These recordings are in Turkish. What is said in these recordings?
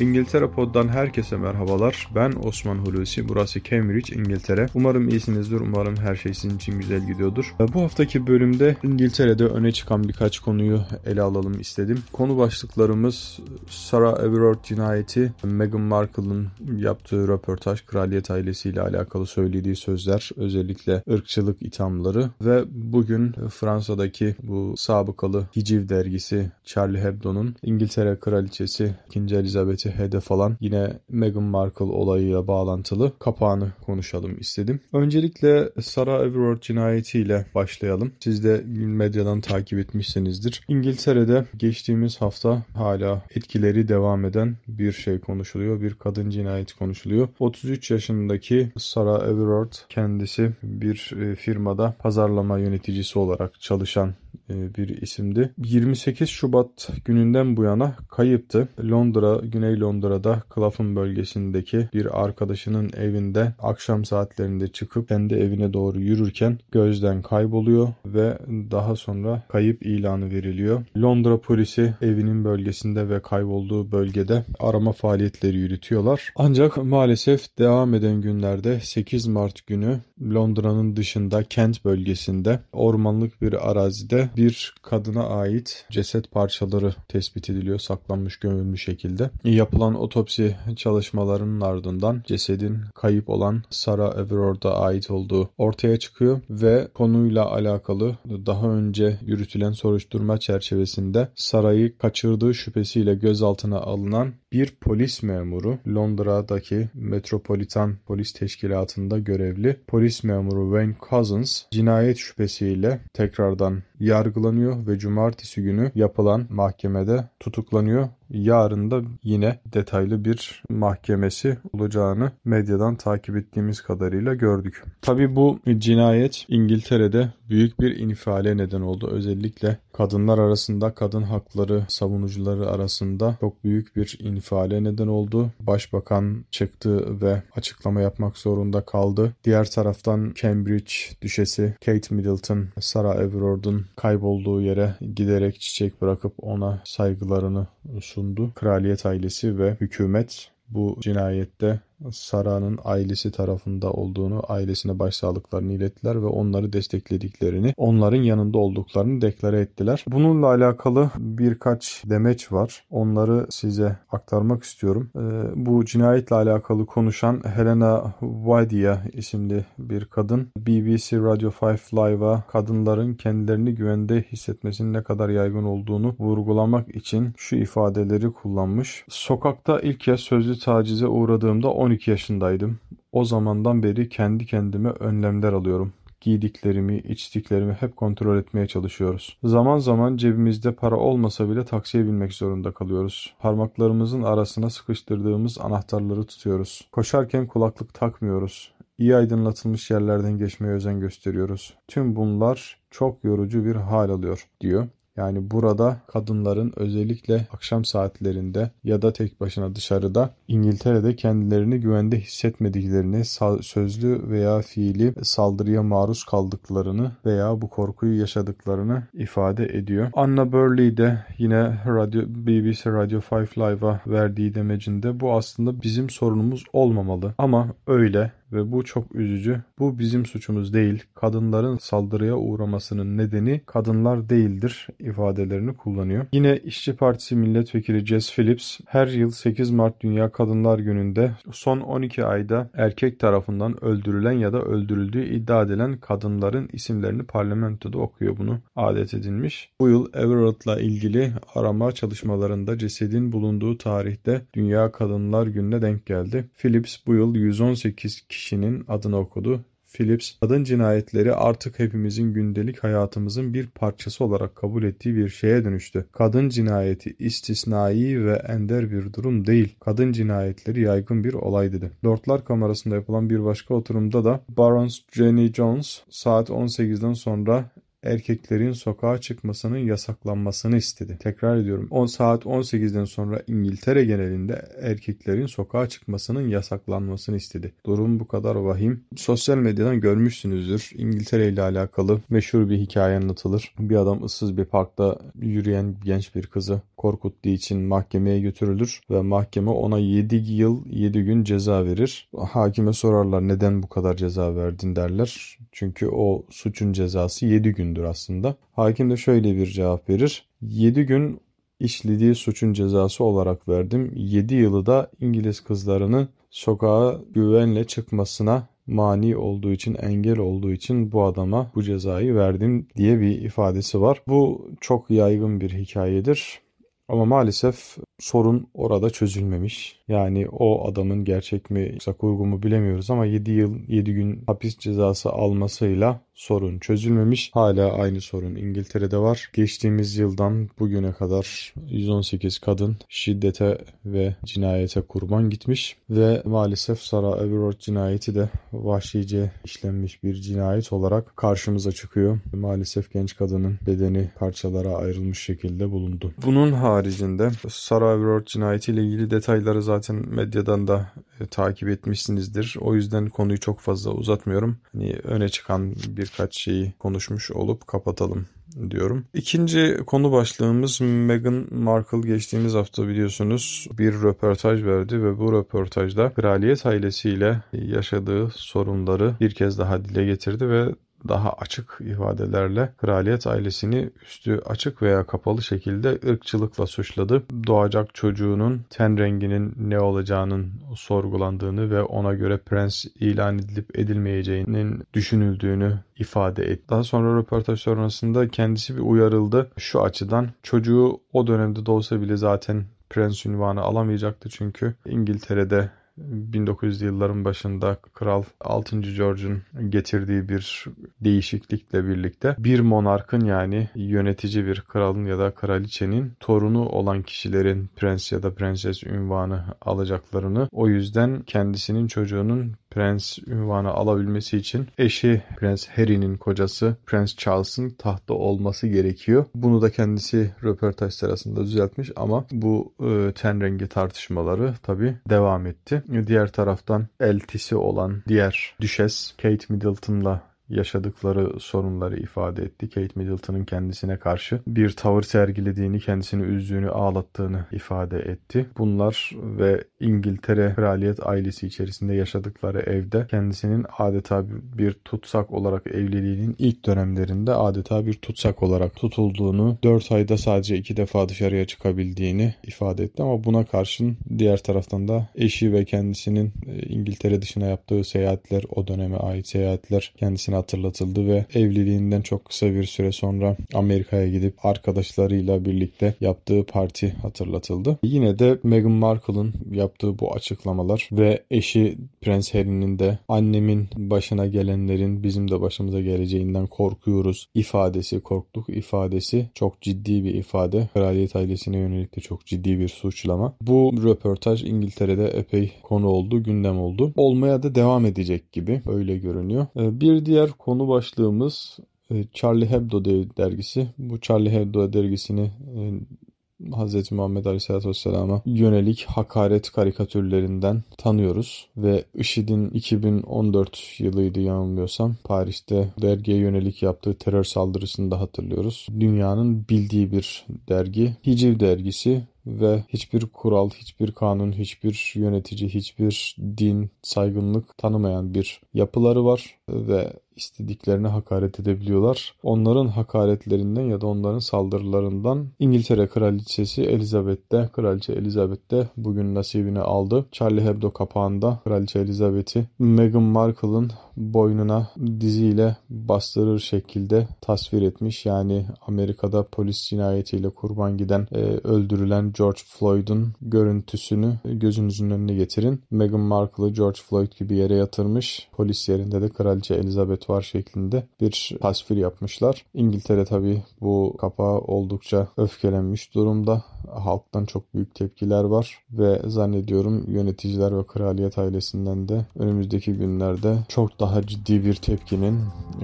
İngiltere Pod'dan herkese merhabalar. Ben Osman Hulusi. Burası Cambridge, İngiltere. Umarım iyisinizdir. Umarım her şey sizin için güzel gidiyordur. Bu haftaki bölümde İngiltere'de öne çıkan birkaç konuyu ele alalım istedim. Konu başlıklarımız Sarah Everard cinayeti, Meghan Markle'ın yaptığı röportaj, kraliyet ailesiyle alakalı söylediği sözler, özellikle ırkçılık ithamları ve bugün Fransa'daki bu sabıkalı Hiciv dergisi Charlie Hebdo'nun İngiltere kraliçesi 2. Elizabeth'i hedef alan yine Meghan Markle olayıyla bağlantılı kapağını konuşalım istedim. Öncelikle Sarah Everard cinayetiyle başlayalım. Siz de medyadan takip etmişsinizdir. İngiltere'de geçtiğimiz hafta hala etkileri devam eden bir şey konuşuluyor. Bir kadın cinayeti konuşuluyor. 33 yaşındaki Sarah Everard kendisi bir e, firmada pazarlama yöneticisi olarak çalışan bir isimdi. 28 Şubat gününden bu yana kayıptı. Londra, Güney Londra'da Clapham bölgesindeki bir arkadaşının evinde akşam saatlerinde çıkıp kendi evine doğru yürürken gözden kayboluyor ve daha sonra kayıp ilanı veriliyor. Londra polisi evinin bölgesinde ve kaybolduğu bölgede arama faaliyetleri yürütüyorlar. Ancak maalesef devam eden günlerde 8 Mart günü Londra'nın dışında Kent bölgesinde ormanlık bir arazide bir kadına ait ceset parçaları tespit ediliyor saklanmış gömülmüş şekilde. Yapılan otopsi çalışmalarının ardından cesedin kayıp olan Sarah Everard'a ait olduğu ortaya çıkıyor ve konuyla alakalı daha önce yürütülen soruşturma çerçevesinde Sarah'ı kaçırdığı şüphesiyle gözaltına alınan bir polis memuru Londra'daki Metropolitan Polis Teşkilatı'nda görevli polis memuru Wayne Cousins cinayet şüphesiyle tekrardan yargılanıyor ve cumartesi günü yapılan mahkemede tutuklanıyor. Yarın da yine detaylı bir mahkemesi olacağını medyadan takip ettiğimiz kadarıyla gördük. Tabi bu cinayet İngiltere'de büyük bir infiale neden oldu. Özellikle kadınlar arasında, kadın hakları savunucuları arasında çok büyük bir infiale neden oldu. Başbakan çıktı ve açıklama yapmak zorunda kaldı. Diğer taraftan Cambridge düşesi Kate Middleton, Sarah Everard'ın kaybolduğu yere giderek çiçek bırakıp ona saygılarını sundu. Kraliyet ailesi ve hükümet bu cinayette Sara'nın ailesi tarafında olduğunu, ailesine başsağlıklarını ilettiler ve onları desteklediklerini, onların yanında olduklarını deklare ettiler. Bununla alakalı birkaç demeç var. Onları size aktarmak istiyorum. Ee, bu cinayetle alakalı konuşan Helena Wadia isimli bir kadın BBC Radio 5 Live'a kadınların kendilerini güvende hissetmesinin ne kadar yaygın olduğunu vurgulamak için şu ifadeleri kullanmış. Sokakta ilk kez sözlü tacize uğradığımda 12 yaşındaydım. O zamandan beri kendi kendime önlemler alıyorum. Giydiklerimi, içtiklerimi hep kontrol etmeye çalışıyoruz. Zaman zaman cebimizde para olmasa bile taksiye binmek zorunda kalıyoruz. Parmaklarımızın arasına sıkıştırdığımız anahtarları tutuyoruz. Koşarken kulaklık takmıyoruz. İyi aydınlatılmış yerlerden geçmeye özen gösteriyoruz. Tüm bunlar çok yorucu bir hal alıyor, diyor. Yani burada kadınların özellikle akşam saatlerinde ya da tek başına dışarıda İngiltere'de kendilerini güvende hissetmediklerini, sözlü veya fiili saldırıya maruz kaldıklarını veya bu korkuyu yaşadıklarını ifade ediyor. Anna Burley de yine Radio, BBC Radio 5 Live'a verdiği demecinde bu aslında bizim sorunumuz olmamalı ama öyle ve bu çok üzücü. Bu bizim suçumuz değil. Kadınların saldırıya uğramasının nedeni kadınlar değildir ifadelerini kullanıyor. Yine İşçi Partisi Milletvekili Jess Phillips her yıl 8 Mart Dünya Kadınlar Günü'nde son 12 ayda erkek tarafından öldürülen ya da öldürüldüğü iddia edilen kadınların isimlerini parlamentoda okuyor bunu adet edinmiş. Bu yıl Everett'la ilgili arama çalışmalarında cesedin bulunduğu tarihte Dünya Kadınlar Günü'ne denk geldi. Phillips bu yıl 118 kişinin adını okudu. Phillips, kadın cinayetleri artık hepimizin gündelik hayatımızın bir parçası olarak kabul ettiği bir şeye dönüştü. Kadın cinayeti istisnai ve ender bir durum değil. Kadın cinayetleri yaygın bir olay dedi. Lordlar Kamerası'nda yapılan bir başka oturumda da Barons Jenny Jones saat 18'den sonra erkeklerin sokağa çıkmasının yasaklanmasını istedi. Tekrar ediyorum 10 saat 18'den sonra İngiltere genelinde erkeklerin sokağa çıkmasının yasaklanmasını istedi. Durum bu kadar vahim. Sosyal medyadan görmüşsünüzdür. İngiltere ile alakalı meşhur bir hikaye anlatılır. Bir adam ıssız bir parkta yürüyen genç bir kızı korkuttuğu için mahkemeye götürülür ve mahkeme ona 7 yıl 7 gün ceza verir. Hakime sorarlar neden bu kadar ceza verdin derler. Çünkü o suçun cezası 7 gündür aslında. Hakim de şöyle bir cevap verir. 7 gün işlediği suçun cezası olarak verdim. 7 yılı da İngiliz kızlarının sokağa güvenle çıkmasına mani olduğu için, engel olduğu için bu adama bu cezayı verdim diye bir ifadesi var. Bu çok yaygın bir hikayedir. Ama maalesef sorun orada çözülmemiş. Yani o adamın gerçek mi yoksa kurgu mu bilemiyoruz ama 7 yıl 7 gün hapis cezası almasıyla sorun çözülmemiş. Hala aynı sorun İngiltere'de var. Geçtiğimiz yıldan bugüne kadar 118 kadın şiddete ve cinayete kurban gitmiş ve maalesef Sarah Everard cinayeti de vahşice işlenmiş bir cinayet olarak karşımıza çıkıyor. Maalesef genç kadının bedeni parçalara ayrılmış şekilde bulundu. Bunun haricinde Sarah Everard cinayetiyle ilgili detayları zaten medyadan da takip etmişsinizdir. O yüzden konuyu çok fazla uzatmıyorum. Hani öne çıkan birkaç şeyi konuşmuş olup kapatalım diyorum. İkinci konu başlığımız Meghan Markle geçtiğimiz hafta biliyorsunuz bir röportaj verdi ve bu röportajda kraliyet ailesiyle yaşadığı sorunları bir kez daha dile getirdi ve daha açık ifadelerle kraliyet ailesini üstü açık veya kapalı şekilde ırkçılıkla suçladı. Doğacak çocuğunun ten renginin ne olacağının sorgulandığını ve ona göre prens ilan edilip edilmeyeceğinin düşünüldüğünü ifade etti. Daha sonra röportaj sonrasında kendisi bir uyarıldı. Şu açıdan çocuğu o dönemde de olsa bile zaten prens ünvanı alamayacaktı çünkü İngiltere'de 1900'lü yılların başında Kral 6. George'un getirdiği bir değişiklikle birlikte bir monarkın yani yönetici bir kralın ya da kraliçenin torunu olan kişilerin prens ya da prenses ünvanı alacaklarını o yüzden kendisinin çocuğunun prens ünvanı alabilmesi için eşi Prens Harry'nin kocası Prens Charles'ın tahta olması gerekiyor. Bunu da kendisi röportaj sırasında düzeltmiş ama bu e, ten rengi tartışmaları tabi devam etti. Diğer taraftan eltisi olan diğer düşes Kate Middleton'la yaşadıkları sorunları ifade etti. Kate Middleton'ın kendisine karşı bir tavır sergilediğini, kendisini üzdüğünü, ağlattığını ifade etti. Bunlar ve İngiltere kraliyet ailesi içerisinde yaşadıkları evde kendisinin adeta bir tutsak olarak evliliğinin ilk dönemlerinde adeta bir tutsak olarak tutulduğunu, 4 ayda sadece 2 defa dışarıya çıkabildiğini ifade etti ama buna karşın diğer taraftan da eşi ve kendisinin e, İngiltere dışına yaptığı seyahatler, o döneme ait seyahatler kendisine kendisine hatırlatıldı ve evliliğinden çok kısa bir süre sonra Amerika'ya gidip arkadaşlarıyla birlikte yaptığı parti hatırlatıldı. Yine de Meghan Markle'ın yaptığı bu açıklamalar ve eşi Prens Harry'nin de annemin başına gelenlerin bizim de başımıza geleceğinden korkuyoruz ifadesi, korktuk ifadesi çok ciddi bir ifade. Kraliyet ailesine yönelik de çok ciddi bir suçlama. Bu röportaj İngiltere'de epey konu oldu, gündem oldu. Olmaya da devam edecek gibi öyle görünüyor. Ee, bir diğer diğer konu başlığımız e, Charlie Hebdo dergisi. Bu Charlie Hebdo dergisini e, Hz. Muhammed Aleyhisselatü Vesselam'a yönelik hakaret karikatürlerinden tanıyoruz. Ve IŞİD'in 2014 yılıydı yanılmıyorsam Paris'te dergiye yönelik yaptığı terör saldırısını da hatırlıyoruz. Dünyanın bildiği bir dergi. Hiciv dergisi ve hiçbir kural, hiçbir kanun, hiçbir yönetici, hiçbir din, saygınlık tanımayan bir yapıları var ve istediklerine hakaret edebiliyorlar. Onların hakaretlerinden ya da onların saldırılarından İngiltere Kraliçesi Elizabeth de, Kraliçe Elizabeth de bugün nasibini aldı. Charlie Hebdo kapağında Kraliçe Elizabeth'i Meghan Markle'ın boynuna diziyle bastırır şekilde tasvir etmiş. Yani Amerika'da polis cinayetiyle kurban giden, e, öldürülen George Floyd'un görüntüsünü gözünüzün önüne getirin. Meghan Markle'ı George Floyd gibi yere yatırmış. Polis yerinde de Kraliçe Elizabeth var şeklinde bir tasvir yapmışlar. İngiltere tabi bu kapağı oldukça öfkelenmiş durumda. Halktan çok büyük tepkiler var ve zannediyorum yöneticiler ve kraliyet ailesinden de önümüzdeki günlerde çok daha daha ciddi bir tepkinin,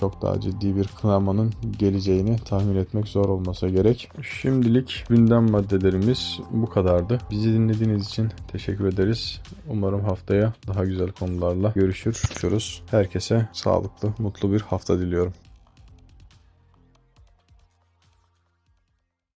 çok daha ciddi bir kınamanın geleceğini tahmin etmek zor olmasa gerek. Şimdilik gündem maddelerimiz bu kadardı. Bizi dinlediğiniz için teşekkür ederiz. Umarım haftaya daha güzel konularla görüşürüz. Herkese sağlıklı, mutlu bir hafta diliyorum.